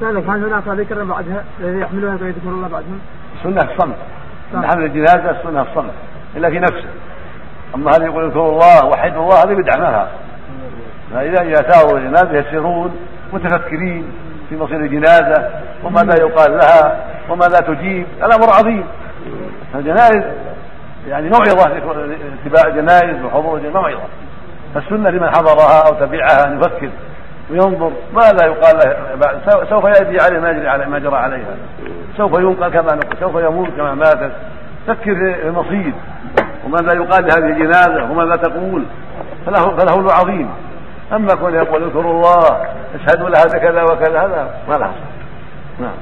سألك هل هناك ذكر بعدها الذي يحملون يذكر الله بعدهم؟ السنة الصمت. من حمل الجنازة السنة الصمت. إلا في نفسه. أما هذا يقول اذكروا الله وحدوا الله هذه بدعة ما فيها فإذا أتاه الجنازة يسيرون متفكرين في مصير الجنازة وماذا يقال لها وماذا تجيب؟ الأمر عظيم. الجنائز يعني موعظة اتباع الجنائز وحضور الجنائز موعظة. فالسنة لمن حضرها أو تبعها أن يفكر وينظر ماذا يقال له؟ سوف يأتي عليه ما يجري عليه ما جرى عليها. سوف ينقل كما نقول سوف يموت كما ماتت فكر في المصير. وماذا يقال لهذه الجنازة؟ وماذا تقول؟ فله فله عظيم. أما كون يقول اذكروا الله اشهدوا لها بكذا وكذا هذا ما له نعم.